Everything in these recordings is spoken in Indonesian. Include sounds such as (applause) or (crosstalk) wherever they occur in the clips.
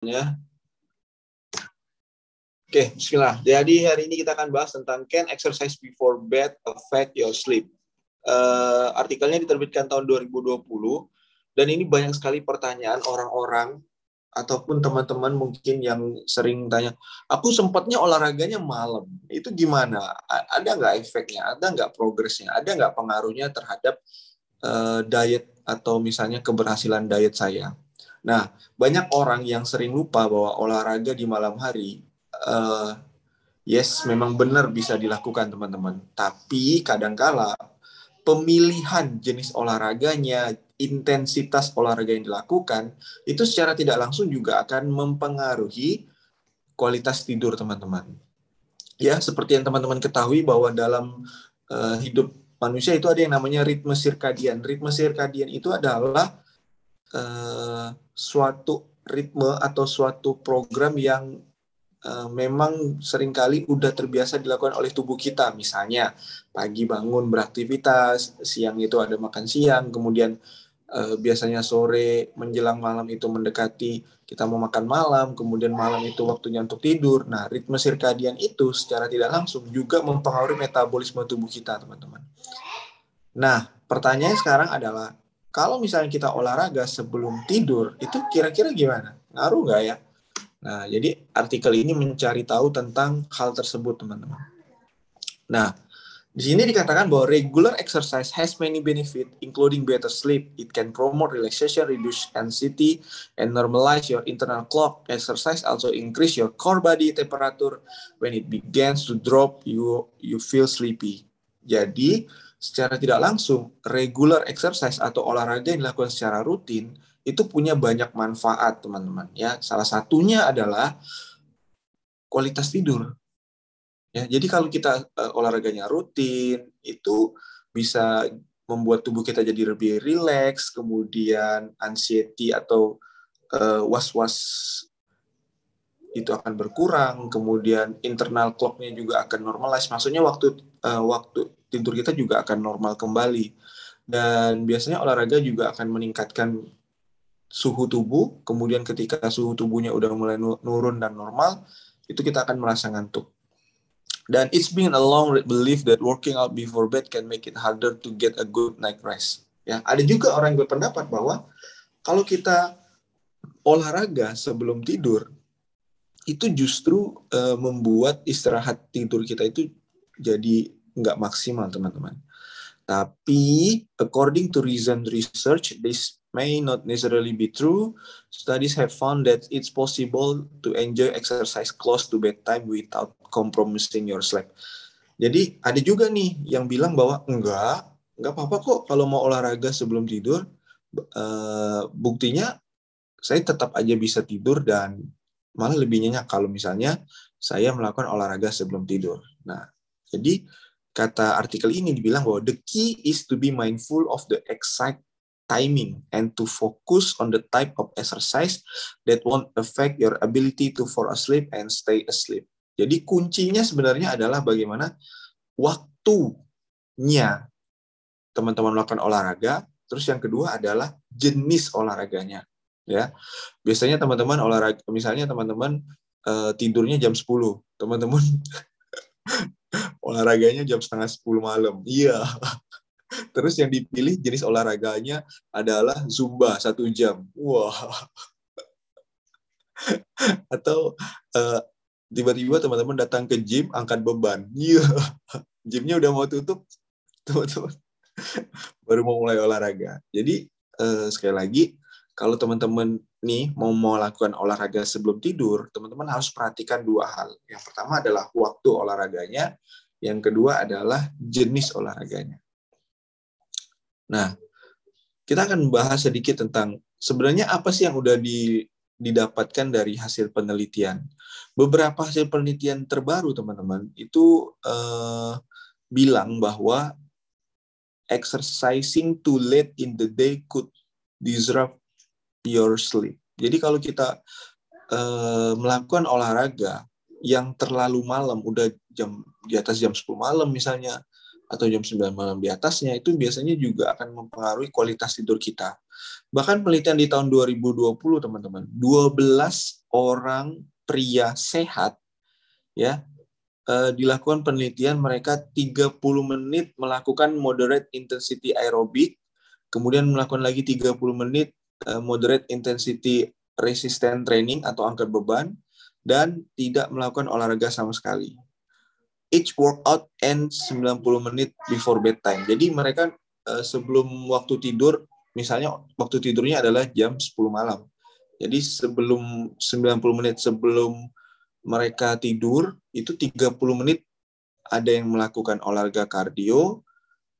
semuanya. Oke, bismillah. Jadi hari ini kita akan bahas tentang can exercise before bed affect your sleep. Uh, artikelnya diterbitkan tahun 2020 dan ini banyak sekali pertanyaan orang-orang ataupun teman-teman mungkin yang sering tanya, aku sempatnya olahraganya malam, itu gimana? Ada nggak efeknya? Ada nggak progresnya? Ada nggak pengaruhnya terhadap uh, diet atau misalnya keberhasilan diet saya? Nah, banyak orang yang sering lupa bahwa olahraga di malam hari uh, yes memang benar bisa dilakukan teman-teman. Tapi kadangkala pemilihan jenis olahraganya intensitas olahraga yang dilakukan itu secara tidak langsung juga akan mempengaruhi kualitas tidur teman-teman. Ya seperti yang teman-teman ketahui bahwa dalam uh, hidup manusia itu ada yang namanya ritme sirkadian. Ritme sirkadian itu adalah uh, suatu ritme atau suatu program yang uh, memang sering kali udah terbiasa dilakukan oleh tubuh kita. Misalnya pagi bangun beraktivitas, siang itu ada makan siang, kemudian uh, biasanya sore menjelang malam itu mendekati kita mau makan malam, kemudian malam itu waktunya untuk tidur. Nah, ritme sirkadian itu secara tidak langsung juga mempengaruhi metabolisme tubuh kita, teman-teman. Nah, pertanyaan sekarang adalah kalau misalnya kita olahraga sebelum tidur, itu kira-kira gimana? Ngaruh nggak ya? Nah, jadi artikel ini mencari tahu tentang hal tersebut, teman-teman. Nah, di sini dikatakan bahwa regular exercise has many benefit, including better sleep. It can promote relaxation, reduce anxiety, and normalize your internal clock. Exercise also increase your core body temperature. When it begins to drop, you you feel sleepy. Jadi, secara tidak langsung, regular exercise atau olahraga yang dilakukan secara rutin itu punya banyak manfaat teman-teman ya. Salah satunya adalah kualitas tidur. Ya jadi kalau kita uh, olahraganya rutin itu bisa membuat tubuh kita jadi lebih rileks kemudian anxiety atau uh, was-was itu akan berkurang kemudian internal clocknya juga akan normalize maksudnya waktu uh, waktu tidur kita juga akan normal kembali dan biasanya olahraga juga akan meningkatkan suhu tubuh, kemudian ketika suhu tubuhnya udah mulai nurun dan normal, itu kita akan merasa ngantuk. Dan it's been a long belief that working out before bed can make it harder to get a good night rest. Ya, ada juga orang yang berpendapat bahwa kalau kita olahraga sebelum tidur, itu justru uh, membuat istirahat tidur kita itu jadi nggak maksimal, teman-teman. Tapi according to recent research, this may not necessarily be true. Studies have found that it's possible to enjoy exercise close to bedtime without compromising your sleep. Jadi ada juga nih yang bilang bahwa enggak, enggak apa-apa kok kalau mau olahraga sebelum tidur. Uh, buktinya saya tetap aja bisa tidur dan malah lebih nyenyak kalau misalnya saya melakukan olahraga sebelum tidur. Nah, jadi kata artikel ini dibilang bahwa the key is to be mindful of the exact timing and to focus on the type of exercise that won't affect your ability to fall asleep and stay asleep. Jadi kuncinya sebenarnya adalah bagaimana waktunya teman-teman melakukan olahraga, terus yang kedua adalah jenis olahraganya. Ya, biasanya teman-teman olahraga, misalnya teman-teman uh, tidurnya jam 10, teman-teman (laughs) olahraganya jam setengah 10 malam. Iya, (laughs) Terus yang dipilih jenis olahraganya adalah zumba satu jam. Wah. (laughs) Atau uh, tiba-tiba teman-teman datang ke gym angkat beban. Iya. Gymnya udah mau tutup, teman-teman. Baru mau mulai olahraga. Jadi uh, sekali lagi kalau teman-teman nih mau melakukan olahraga sebelum tidur, teman-teman harus perhatikan dua hal. Yang pertama adalah waktu olahraganya, yang kedua adalah jenis olahraganya. Nah, kita akan bahas sedikit tentang sebenarnya apa sih yang udah di, didapatkan dari hasil penelitian. Beberapa hasil penelitian terbaru, teman-teman, itu uh, bilang bahwa exercising too late in the day could disrupt your sleep. Jadi kalau kita uh, melakukan olahraga yang terlalu malam, udah jam di atas jam 10 malam misalnya, atau jam 9 malam di atasnya itu biasanya juga akan mempengaruhi kualitas tidur kita. Bahkan penelitian di tahun 2020 teman-teman, 12 orang pria sehat ya eh, dilakukan penelitian mereka 30 menit melakukan moderate intensity aerobik, kemudian melakukan lagi 30 menit moderate intensity resistant training atau angkat beban dan tidak melakukan olahraga sama sekali. Each workout ends 90 menit before bedtime. Jadi mereka eh, sebelum waktu tidur, misalnya waktu tidurnya adalah jam 10 malam. Jadi sebelum 90 menit sebelum mereka tidur itu 30 menit ada yang melakukan olahraga kardio,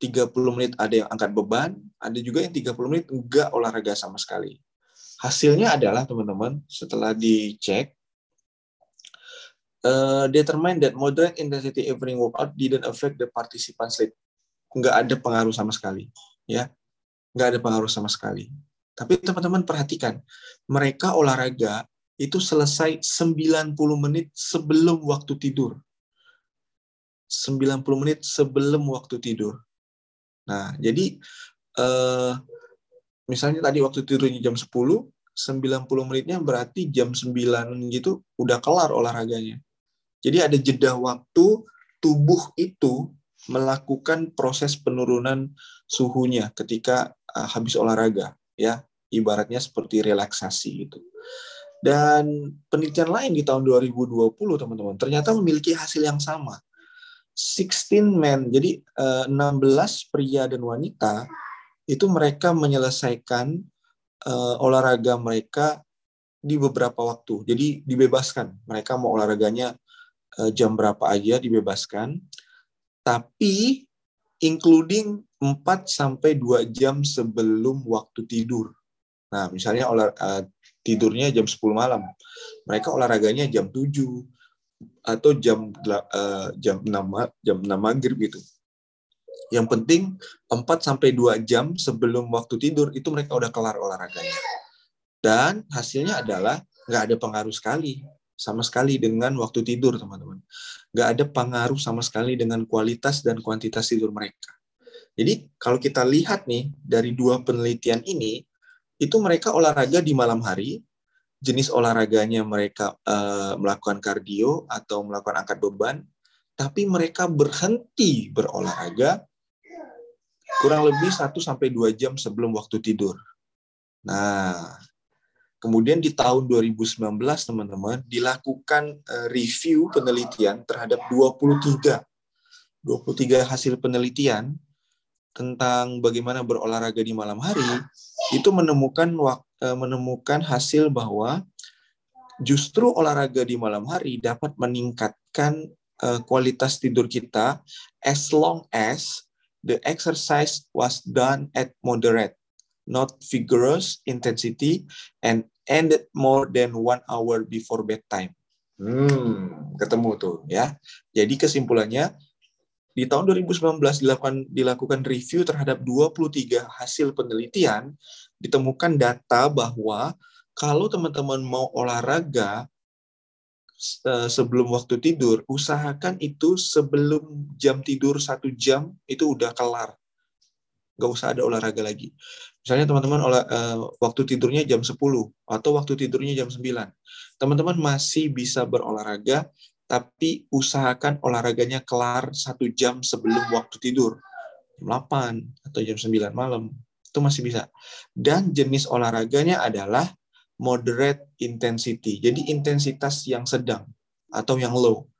30 menit ada yang angkat beban, ada juga yang 30 menit enggak olahraga sama sekali. Hasilnya adalah teman-teman setelah dicek uh, determine that moderate intensity evening workout didn't affect the participant sleep. Enggak ada pengaruh sama sekali, ya. Enggak ada pengaruh sama sekali. Tapi teman-teman perhatikan, mereka olahraga itu selesai 90 menit sebelum waktu tidur. 90 menit sebelum waktu tidur. Nah, jadi eh, misalnya tadi waktu tidurnya jam 10, 90 menitnya berarti jam 9 gitu udah kelar olahraganya. Jadi ada jeda waktu tubuh itu melakukan proses penurunan suhunya ketika uh, habis olahraga ya ibaratnya seperti relaksasi gitu dan penelitian lain di tahun 2020, teman-teman, ternyata memiliki hasil yang sama. 16 men, jadi 16 eh, pria dan wanita itu mereka menyelesaikan uh, olahraga mereka di beberapa waktu. Jadi dibebaskan. Mereka mau olahraganya uh, jam berapa aja dibebaskan. Tapi including 4 sampai 2 jam sebelum waktu tidur. Nah, misalnya olah, uh, tidurnya jam 10 malam. Mereka olahraganya jam 7 atau jam uh, jam 6 jam 6 maghrib gitu. Yang penting 4 sampai 2 jam sebelum waktu tidur itu mereka udah kelar olahraganya. Dan hasilnya adalah nggak ada pengaruh sekali sama sekali dengan waktu tidur teman-teman. Nggak ada pengaruh sama sekali dengan kualitas dan kuantitas tidur mereka. Jadi kalau kita lihat nih dari dua penelitian ini, itu mereka olahraga di malam hari, jenis olahraganya mereka uh, melakukan kardio atau melakukan angkat beban, tapi mereka berhenti berolahraga kurang lebih 1 sampai 2 jam sebelum waktu tidur. Nah, kemudian di tahun 2019 teman-teman dilakukan uh, review penelitian terhadap 23 23 hasil penelitian tentang bagaimana berolahraga di malam hari itu menemukan e, menemukan hasil bahwa justru olahraga di malam hari dapat meningkatkan e, kualitas tidur kita as long as the exercise was done at moderate not vigorous intensity and ended more than one hour before bedtime. Hmm, ketemu tuh ya. Jadi kesimpulannya di tahun 2019 dilakukan, dilakukan review terhadap 23 hasil penelitian, ditemukan data bahwa kalau teman-teman mau olahraga eh, sebelum waktu tidur, usahakan itu sebelum jam tidur satu jam itu udah kelar. Gak usah ada olahraga lagi. Misalnya teman-teman uh, waktu tidurnya jam 10 atau waktu tidurnya jam 9. Teman-teman masih bisa berolahraga tapi usahakan olahraganya kelar satu jam sebelum waktu tidur. Jam 8 atau jam 9 malam. Itu masih bisa. Dan jenis olahraganya adalah moderate intensity. Jadi intensitas yang sedang atau yang low.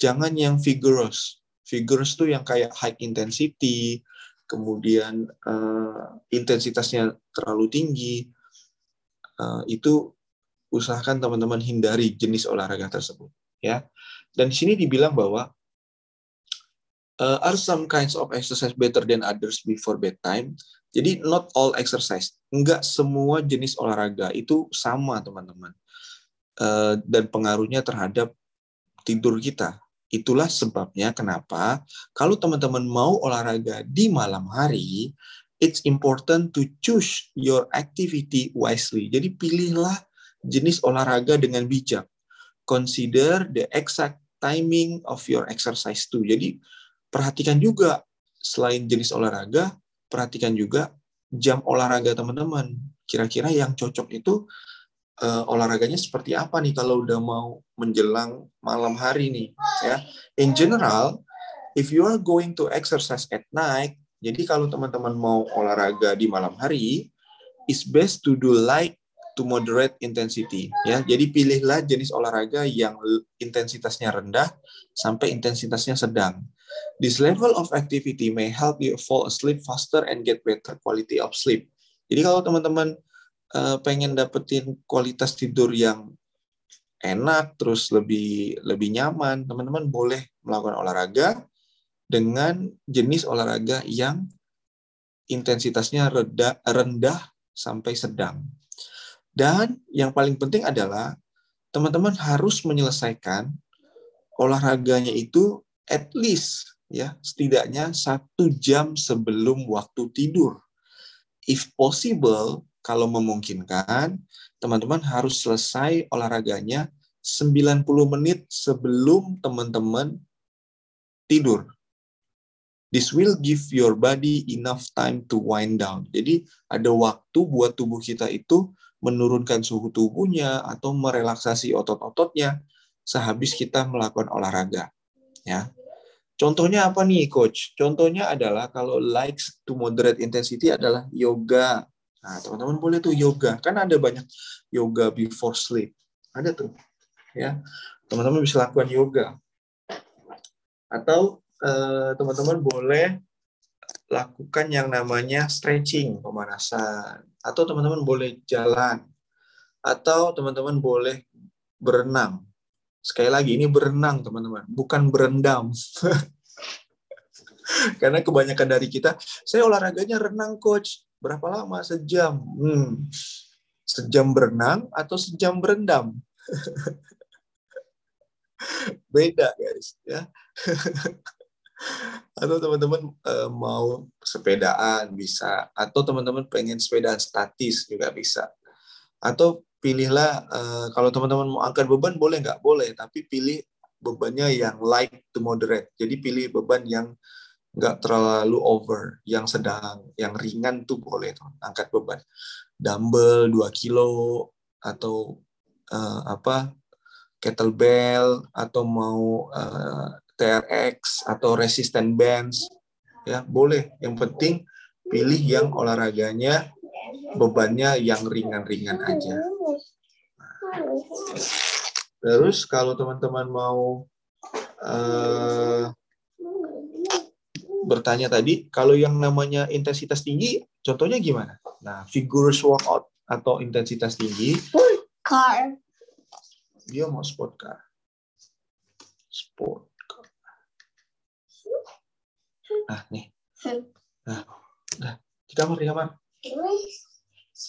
Jangan yang vigorous. Vigorous itu yang kayak high intensity, kemudian uh, intensitasnya terlalu tinggi. Uh, itu usahakan teman-teman hindari jenis olahraga tersebut ya. Dan di sini dibilang bahwa uh, are some kinds of exercise better than others before bedtime. Jadi not all exercise, enggak semua jenis olahraga itu sama teman-teman. Uh, dan pengaruhnya terhadap tidur kita. Itulah sebabnya kenapa kalau teman-teman mau olahraga di malam hari, it's important to choose your activity wisely. Jadi pilihlah jenis olahraga dengan bijak consider the exact timing of your exercise too. Jadi perhatikan juga selain jenis olahraga, perhatikan juga jam olahraga teman-teman. Kira-kira yang cocok itu uh, olahraganya seperti apa nih kalau udah mau menjelang malam hari nih ya. In general, if you are going to exercise at night, jadi kalau teman-teman mau olahraga di malam hari, it's best to do light to moderate intensity ya. Jadi pilihlah jenis olahraga yang intensitasnya rendah sampai intensitasnya sedang. This level of activity may help you fall asleep faster and get better quality of sleep. Jadi kalau teman-teman uh, pengen dapetin kualitas tidur yang enak, terus lebih lebih nyaman, teman-teman boleh melakukan olahraga dengan jenis olahraga yang intensitasnya rendah, rendah sampai sedang. Dan yang paling penting adalah teman-teman harus menyelesaikan olahraganya itu at least ya setidaknya satu jam sebelum waktu tidur. If possible, kalau memungkinkan, teman-teman harus selesai olahraganya 90 menit sebelum teman-teman tidur. This will give your body enough time to wind down. Jadi ada waktu buat tubuh kita itu menurunkan suhu tubuhnya atau merelaksasi otot-ototnya sehabis kita melakukan olahraga. Ya, Contohnya apa nih, coach? Contohnya adalah kalau likes to moderate intensity adalah yoga. Nah, teman-teman boleh tuh yoga. Kan ada banyak yoga before sleep. Ada tuh. Ya. Teman-teman bisa lakukan yoga. Atau eh, teman-teman eh, boleh lakukan yang namanya stretching, pemanasan. Atau teman-teman boleh jalan. Atau teman-teman boleh berenang Sekali lagi, ini berenang, teman-teman, bukan berendam. (laughs) Karena kebanyakan dari kita, saya olahraganya renang, coach. Berapa lama? Sejam. Hmm. Sejam berenang atau sejam berendam? (laughs) Beda, guys. ya. (laughs) atau teman-teman uh, mau sepedaan bisa atau teman-teman pengen sepedaan statis juga bisa atau pilihlah uh, kalau teman-teman mau angkat beban boleh nggak? Boleh tapi pilih bebannya yang light to moderate. Jadi pilih beban yang nggak terlalu over yang sedang yang ringan tuh boleh tuh angkat beban. Dumbbell 2 kilo atau uh, apa kettlebell atau mau uh, eh, TRX atau resistant bands ya boleh. Yang penting pilih yang olahraganya bebannya yang ringan-ringan aja. Terus kalau teman-teman mau uh, bertanya tadi, kalau yang namanya intensitas tinggi, contohnya gimana? Nah, vigorous workout atau intensitas tinggi. Sport car. Dia mau sport car. Sport car. Nah, nih. Nah, nah. Di kamar, di kamar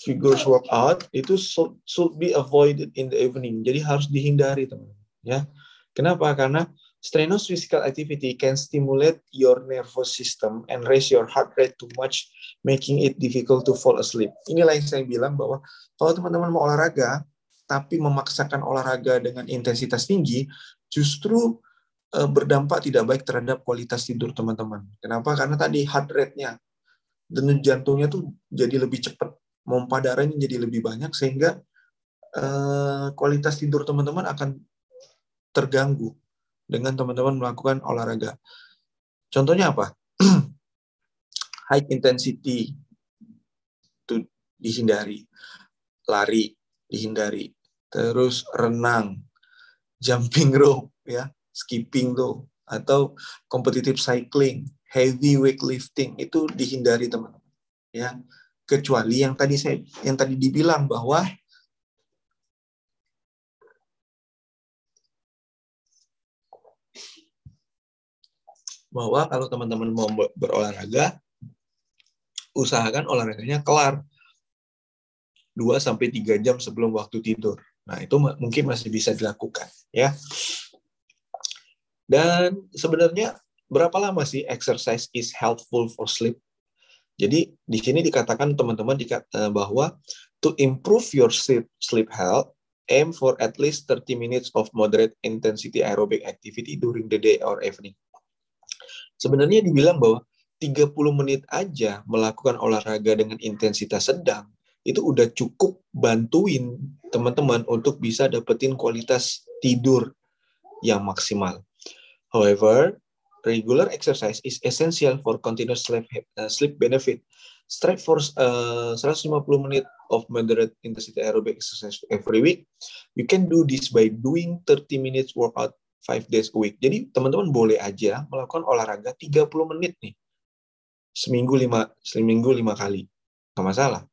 vigorous workout itu should, should be avoided in the evening. Jadi harus dihindari teman-teman. Ya, kenapa? Karena strenuous physical activity can stimulate your nervous system and raise your heart rate too much, making it difficult to fall asleep. Inilah yang saya bilang bahwa kalau teman-teman mau olahraga, tapi memaksakan olahraga dengan intensitas tinggi, justru eh, berdampak tidak baik terhadap kualitas tidur teman-teman. Kenapa? Karena tadi heart rate-nya, denyut jantungnya tuh jadi lebih cepat pompa darahnya jadi lebih banyak sehingga uh, kualitas tidur teman-teman akan terganggu dengan teman-teman melakukan olahraga. Contohnya apa? (clears throat) High intensity itu dihindari, lari dihindari, terus renang, (laughs) jumping rope ya, skipping tuh atau competitive cycling, heavy weightlifting itu dihindari teman-teman ya kecuali yang tadi saya yang tadi dibilang bahwa bahwa kalau teman-teman mau berolahraga usahakan olahraganya kelar 2 sampai 3 jam sebelum waktu tidur. Nah, itu mungkin masih bisa dilakukan ya. Dan sebenarnya berapa lama sih exercise is helpful for sleep? Jadi di sini dikatakan teman-teman eh, bahwa to improve your sleep, sleep health, aim for at least 30 minutes of moderate intensity aerobic activity during the day or evening. Sebenarnya dibilang bahwa 30 menit aja melakukan olahraga dengan intensitas sedang itu udah cukup bantuin teman-teman untuk bisa dapetin kualitas tidur yang maksimal. However, regular exercise is essential for continuous sleep, uh, sleep benefit. Strive for uh, 150 menit of moderate intensity aerobic exercise every week. You can do this by doing 30 minutes workout 5 days a week. Jadi teman-teman boleh aja melakukan olahraga 30 menit nih. Seminggu 5 seminggu 5 kali. Nggak masalah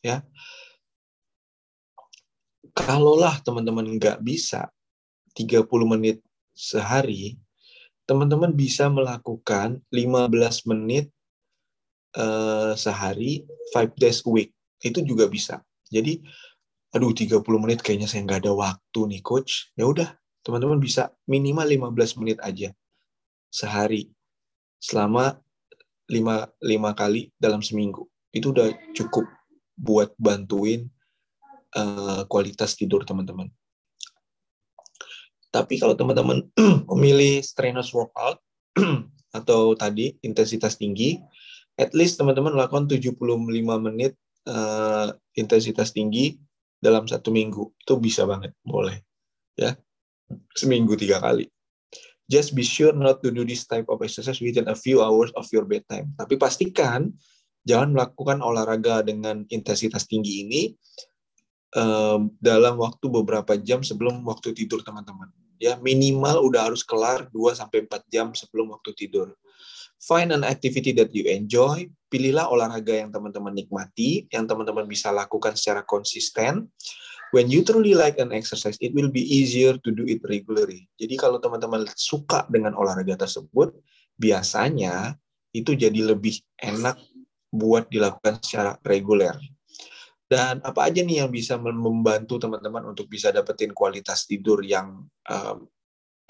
ya kalaulah teman-teman nggak bisa 30 menit sehari teman-teman bisa melakukan 15 menit uh, sehari 5 days a week. Itu juga bisa. Jadi aduh 30 menit kayaknya saya nggak ada waktu nih coach. Ya udah teman-teman bisa minimal 15 menit aja sehari selama 5, 5 kali dalam seminggu. Itu udah cukup buat bantuin uh, kualitas tidur teman-teman. Tapi kalau teman-teman (clears throat) memilih strenuous workout (clears throat) atau tadi intensitas tinggi, at least teman-teman lakukan 75 menit uh, intensitas tinggi dalam satu minggu. Itu bisa banget, boleh. Ya, seminggu tiga kali. Just be sure not to do this type of exercise within a few hours of your bedtime. Tapi pastikan jangan melakukan olahraga dengan intensitas tinggi ini um, dalam waktu beberapa jam sebelum waktu tidur teman-teman. Ya, minimal udah harus kelar 2 sampai 4 jam sebelum waktu tidur. Find an activity that you enjoy. Pilihlah olahraga yang teman-teman nikmati, yang teman-teman bisa lakukan secara konsisten. When you truly like an exercise, it will be easier to do it regularly. Jadi kalau teman-teman suka dengan olahraga tersebut, biasanya itu jadi lebih enak buat dilakukan secara reguler. Dan apa aja nih yang bisa membantu teman-teman untuk bisa dapetin kualitas tidur yang um,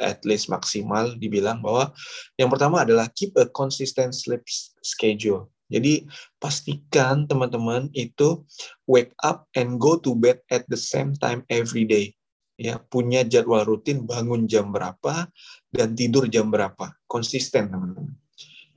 at least maksimal dibilang bahwa yang pertama adalah keep a consistent sleep schedule. Jadi pastikan teman-teman itu wake up and go to bed at the same time every day. Ya, punya jadwal rutin bangun jam berapa dan tidur jam berapa. Konsisten teman-teman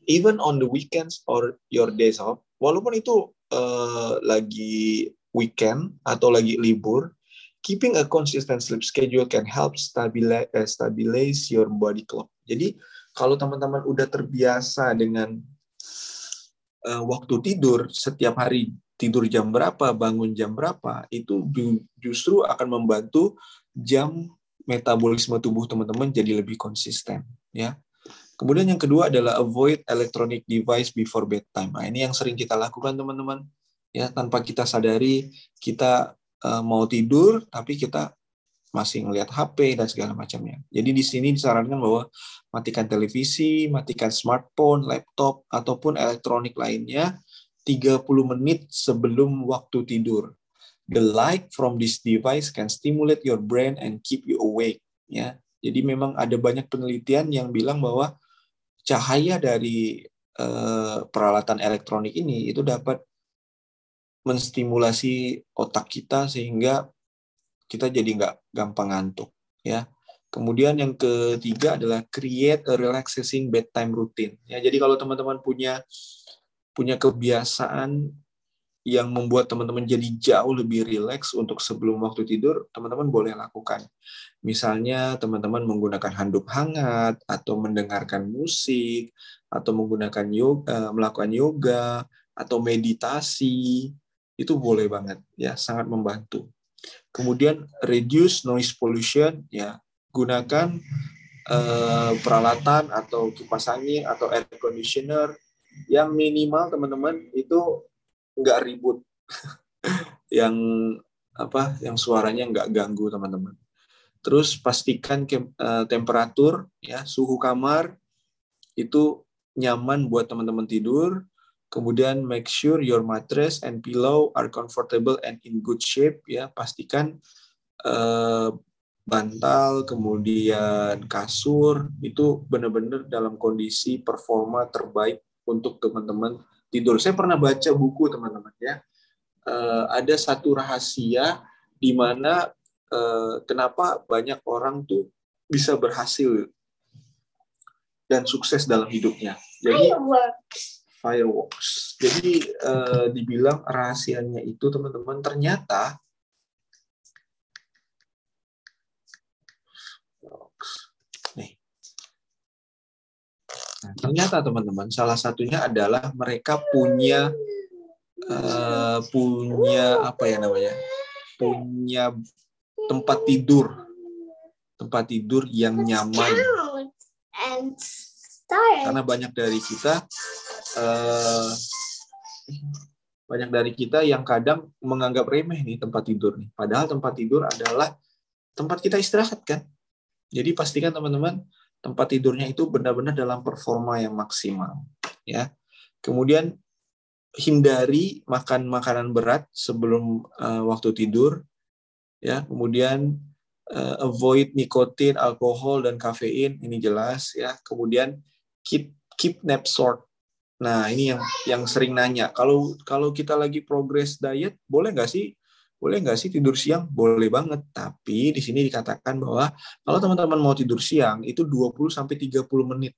even on the weekends or your days off, walaupun itu uh, lagi weekend atau lagi libur, keeping a consistent sleep schedule can help stabilize, uh, stabilize your body clock. Jadi kalau teman-teman udah terbiasa dengan uh, waktu tidur setiap hari tidur jam berapa, bangun jam berapa, itu justru akan membantu jam metabolisme tubuh teman-teman jadi lebih konsisten, ya. Kemudian yang kedua adalah avoid electronic device before bedtime. Nah, ini yang sering kita lakukan teman-teman. Ya, tanpa kita sadari kita uh, mau tidur tapi kita masih ngelihat HP dan segala macamnya. Jadi di sini disarankan bahwa matikan televisi, matikan smartphone, laptop ataupun elektronik lainnya 30 menit sebelum waktu tidur. The light from this device can stimulate your brain and keep you awake ya. Jadi memang ada banyak penelitian yang bilang bahwa cahaya dari uh, peralatan elektronik ini itu dapat menstimulasi otak kita sehingga kita jadi nggak gampang ngantuk ya kemudian yang ketiga adalah create a relaxing bedtime routine ya jadi kalau teman-teman punya punya kebiasaan yang membuat teman-teman jadi jauh lebih rileks untuk sebelum waktu tidur, teman-teman boleh lakukan. Misalnya teman-teman menggunakan handuk hangat atau mendengarkan musik atau menggunakan yoga, eh, melakukan yoga atau meditasi itu boleh banget ya, sangat membantu. Kemudian reduce noise pollution ya, gunakan uh, peralatan atau kipas angin atau air conditioner yang minimal teman-teman itu nggak ribut (laughs) yang apa yang suaranya nggak ganggu teman-teman terus pastikan ke, uh, temperatur ya suhu kamar itu nyaman buat teman-teman tidur kemudian make sure your mattress and pillow are comfortable and in good shape ya pastikan uh, bantal kemudian kasur itu benar-benar dalam kondisi performa terbaik untuk teman-teman tidur. Saya pernah baca buku teman-teman ya. Uh, ada satu rahasia di mana kenapa banyak orang tuh bisa berhasil dan sukses dalam hidupnya. Jadi fireworks. Jadi uh, dibilang rahasianya itu teman-teman ternyata nih. Nah, ternyata teman-teman salah satunya adalah mereka punya uh, punya apa ya namanya? punya tempat tidur. Tempat tidur yang nyaman. Karena banyak dari kita uh, banyak dari kita yang kadang menganggap remeh nih tempat tidur nih. Padahal tempat tidur adalah tempat kita istirahat kan. Jadi pastikan teman-teman tempat tidurnya itu benar-benar dalam performa yang maksimal ya. Kemudian hindari makan makanan berat sebelum uh, waktu tidur ya. Kemudian uh, avoid nikotin, alkohol dan kafein ini jelas ya. Kemudian keep keep nap short. Nah, ini yang yang sering nanya. Kalau kalau kita lagi progress diet, boleh nggak sih? Boleh nggak sih tidur siang? Boleh banget. Tapi di sini dikatakan bahwa kalau teman-teman mau tidur siang itu 20 sampai 30 menit.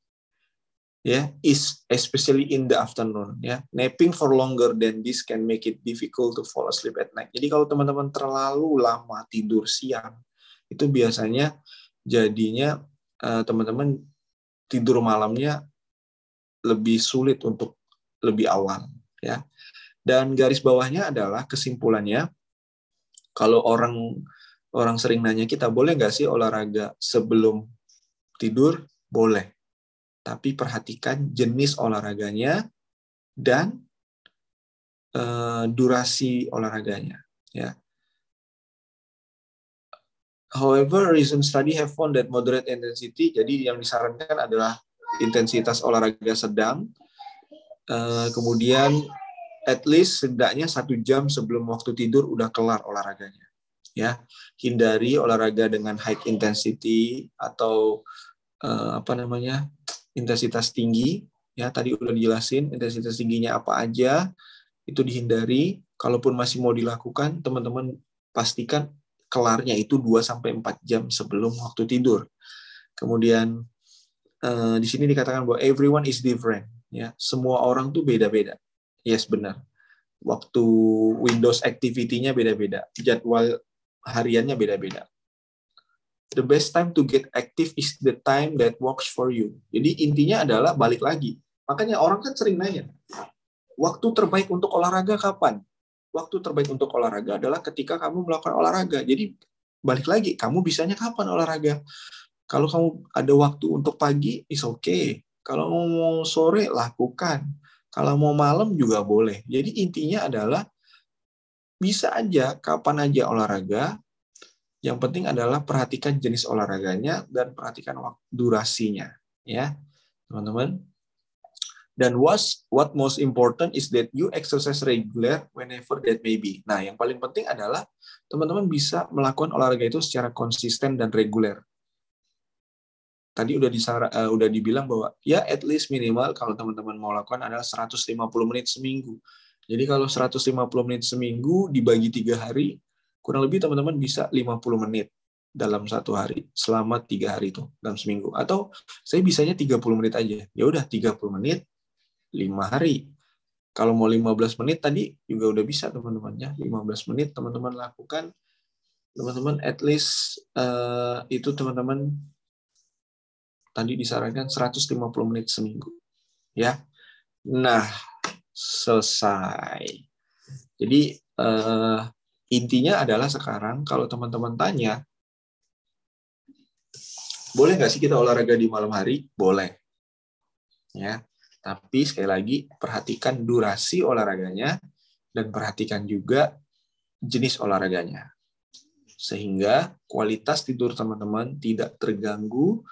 Ya, is especially in the afternoon ya. Napping for longer than this can make it difficult to fall asleep at night. Jadi kalau teman-teman terlalu lama tidur siang, itu biasanya jadinya eh, teman-teman tidur malamnya lebih sulit untuk lebih awal ya. Dan garis bawahnya adalah kesimpulannya kalau orang orang sering nanya kita boleh nggak sih olahraga sebelum tidur? Boleh. Tapi perhatikan jenis olahraganya dan uh, durasi olahraganya ya. However, recent study have found that moderate intensity, jadi yang disarankan adalah intensitas olahraga sedang, uh, kemudian at least setidaknya satu jam sebelum waktu tidur udah kelar olahraganya. Ya, hindari olahraga dengan high intensity atau uh, apa namanya intensitas tinggi. Ya, tadi udah dijelasin intensitas tingginya apa aja itu dihindari. Kalaupun masih mau dilakukan, teman-teman pastikan kelarnya itu 2 sampai 4 jam sebelum waktu tidur. Kemudian uh, di sini dikatakan bahwa everyone is different, ya. Semua orang tuh beda-beda. Yes, benar. Waktu Windows activity-nya beda-beda, jadwal hariannya beda-beda. The best time to get active is the time that works for you. Jadi intinya adalah balik lagi. Makanya orang kan sering nanya, waktu terbaik untuk olahraga kapan? waktu terbaik untuk olahraga adalah ketika kamu melakukan olahraga. Jadi balik lagi, kamu bisanya kapan olahraga? Kalau kamu ada waktu untuk pagi, is okay. Kalau mau sore, lakukan. Kalau mau malam juga boleh. Jadi intinya adalah bisa aja kapan aja olahraga. Yang penting adalah perhatikan jenis olahraganya dan perhatikan durasinya, ya, teman-teman. Dan was what most important is that you exercise regular whenever that may be. Nah, yang paling penting adalah teman-teman bisa melakukan olahraga itu secara konsisten dan reguler. Tadi udah disara, uh, udah dibilang bahwa ya at least minimal kalau teman-teman mau lakukan adalah 150 menit seminggu. Jadi kalau 150 menit seminggu dibagi tiga hari, kurang lebih teman-teman bisa 50 menit dalam satu hari selama tiga hari itu dalam seminggu. Atau saya bisanya 30 menit aja. Ya udah 30 menit lima hari. Kalau mau 15 menit tadi juga udah bisa teman-temannya. 15 menit teman-teman lakukan. Teman-teman at least uh, itu teman-teman tadi disarankan 150 menit seminggu. Ya. Nah, selesai. Jadi uh, intinya adalah sekarang kalau teman-teman tanya, boleh nggak sih kita olahraga di malam hari? Boleh. Ya. Tapi sekali lagi perhatikan durasi olahraganya dan perhatikan juga jenis olahraganya. Sehingga kualitas tidur teman-teman tidak terganggu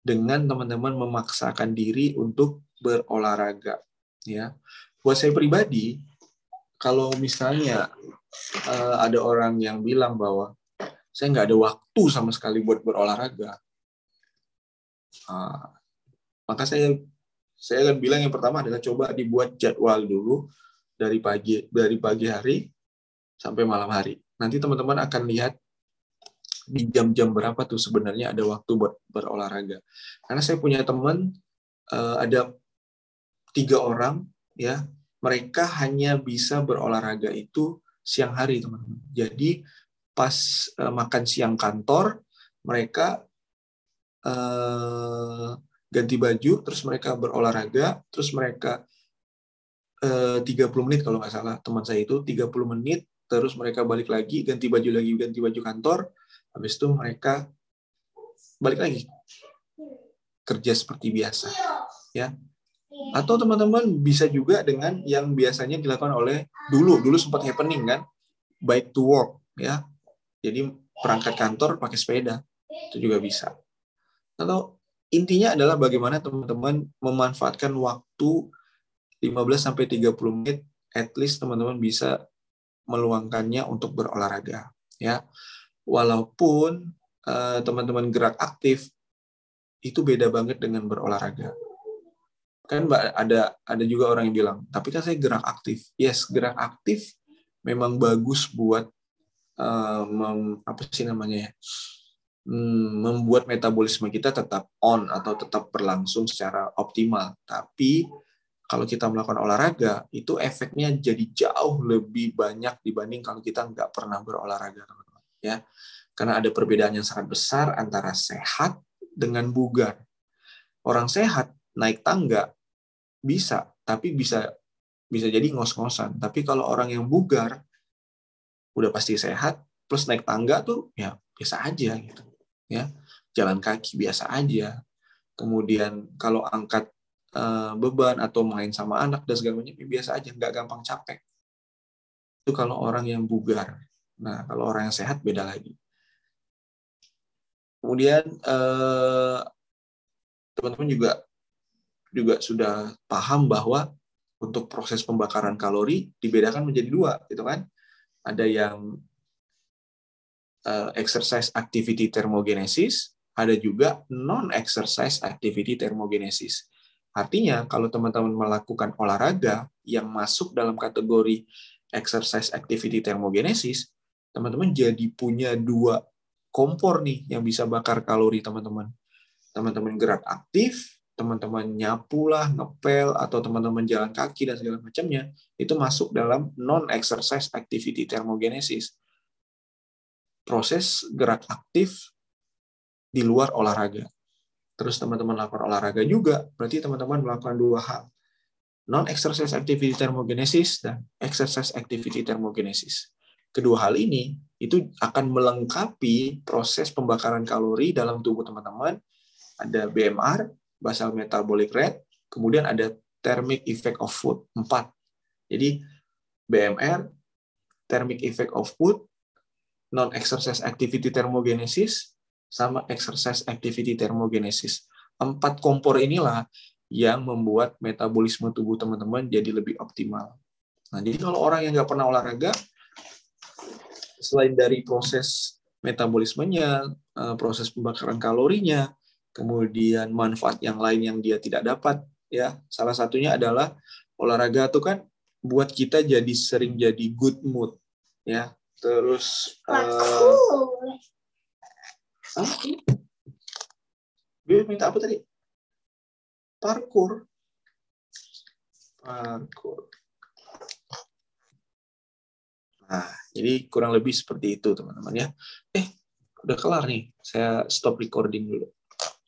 dengan teman-teman memaksakan diri untuk berolahraga. Ya, buat saya pribadi, kalau misalnya uh, ada orang yang bilang bahwa saya nggak ada waktu sama sekali buat berolahraga, uh, maka saya saya akan bilang yang pertama adalah coba dibuat jadwal dulu dari pagi dari pagi hari sampai malam hari. Nanti teman-teman akan lihat di jam-jam berapa tuh sebenarnya ada waktu buat berolahraga. Karena saya punya teman uh, ada tiga orang ya mereka hanya bisa berolahraga itu siang hari teman-teman. Jadi pas uh, makan siang kantor mereka uh, ganti baju terus mereka berolahraga terus mereka uh, 30 menit kalau nggak salah teman saya itu 30 menit terus mereka balik lagi ganti baju lagi ganti baju kantor habis itu mereka balik lagi kerja seperti biasa ya atau teman-teman bisa juga dengan yang biasanya dilakukan oleh dulu. Dulu sempat happening kan? Bike to work ya. Jadi perangkat kantor pakai sepeda itu juga bisa. Atau intinya adalah bagaimana teman-teman memanfaatkan waktu 15 sampai 30 menit at least teman-teman bisa meluangkannya untuk berolahraga ya. Walaupun uh, teman-teman gerak aktif itu beda banget dengan berolahraga kan mbak ada ada juga orang yang bilang tapi kan saya gerak aktif. Yes gerak aktif memang bagus buat uh, mem, apa sih namanya ya hmm, membuat metabolisme kita tetap on atau tetap berlangsung secara optimal. Tapi kalau kita melakukan olahraga itu efeknya jadi jauh lebih banyak dibanding kalau kita nggak pernah berolahraga teman-teman ya. Karena ada perbedaan yang sangat besar antara sehat dengan bugar. Orang sehat naik tangga bisa tapi bisa bisa jadi ngos-ngosan. Tapi kalau orang yang bugar udah pasti sehat plus naik tangga tuh ya biasa aja gitu ya. Jalan kaki biasa aja. Kemudian kalau angkat Eh, beban atau main sama anak dan segala macam ya biasa aja nggak gampang capek. Itu kalau orang yang bugar. Nah kalau orang yang sehat beda lagi. Kemudian eh, teman-teman juga juga sudah paham bahwa untuk proses pembakaran kalori dibedakan menjadi dua gitu kan ada yang uh, exercise activity thermogenesis ada juga non exercise activity thermogenesis Artinya, kalau teman-teman melakukan olahraga yang masuk dalam kategori exercise activity thermogenesis, teman-teman jadi punya dua kompor nih yang bisa bakar kalori teman-teman. Teman-teman gerak aktif, teman-teman nyapu lah, ngepel, atau teman-teman jalan kaki dan segala macamnya, itu masuk dalam non-exercise activity thermogenesis. Proses gerak aktif di luar olahraga terus teman-teman lakukan olahraga juga, berarti teman-teman melakukan dua hal. Non-exercise activity thermogenesis dan exercise activity thermogenesis. Kedua hal ini itu akan melengkapi proses pembakaran kalori dalam tubuh teman-teman. Ada BMR, basal metabolic rate, kemudian ada thermic effect of food, empat. Jadi BMR, thermic effect of food, non-exercise activity thermogenesis, sama exercise activity thermogenesis. Empat kompor inilah yang membuat metabolisme tubuh teman-teman jadi lebih optimal. Nah, jadi kalau orang yang nggak pernah olahraga, selain dari proses metabolismenya, eh, proses pembakaran kalorinya, kemudian manfaat yang lain yang dia tidak dapat, ya salah satunya adalah olahraga itu kan buat kita jadi sering jadi good mood, ya. Terus uh, Hah? Dia minta apa tadi? Parkur. Parkur. Nah, jadi kurang lebih seperti itu, teman-teman ya. Eh, udah kelar nih. Saya stop recording dulu.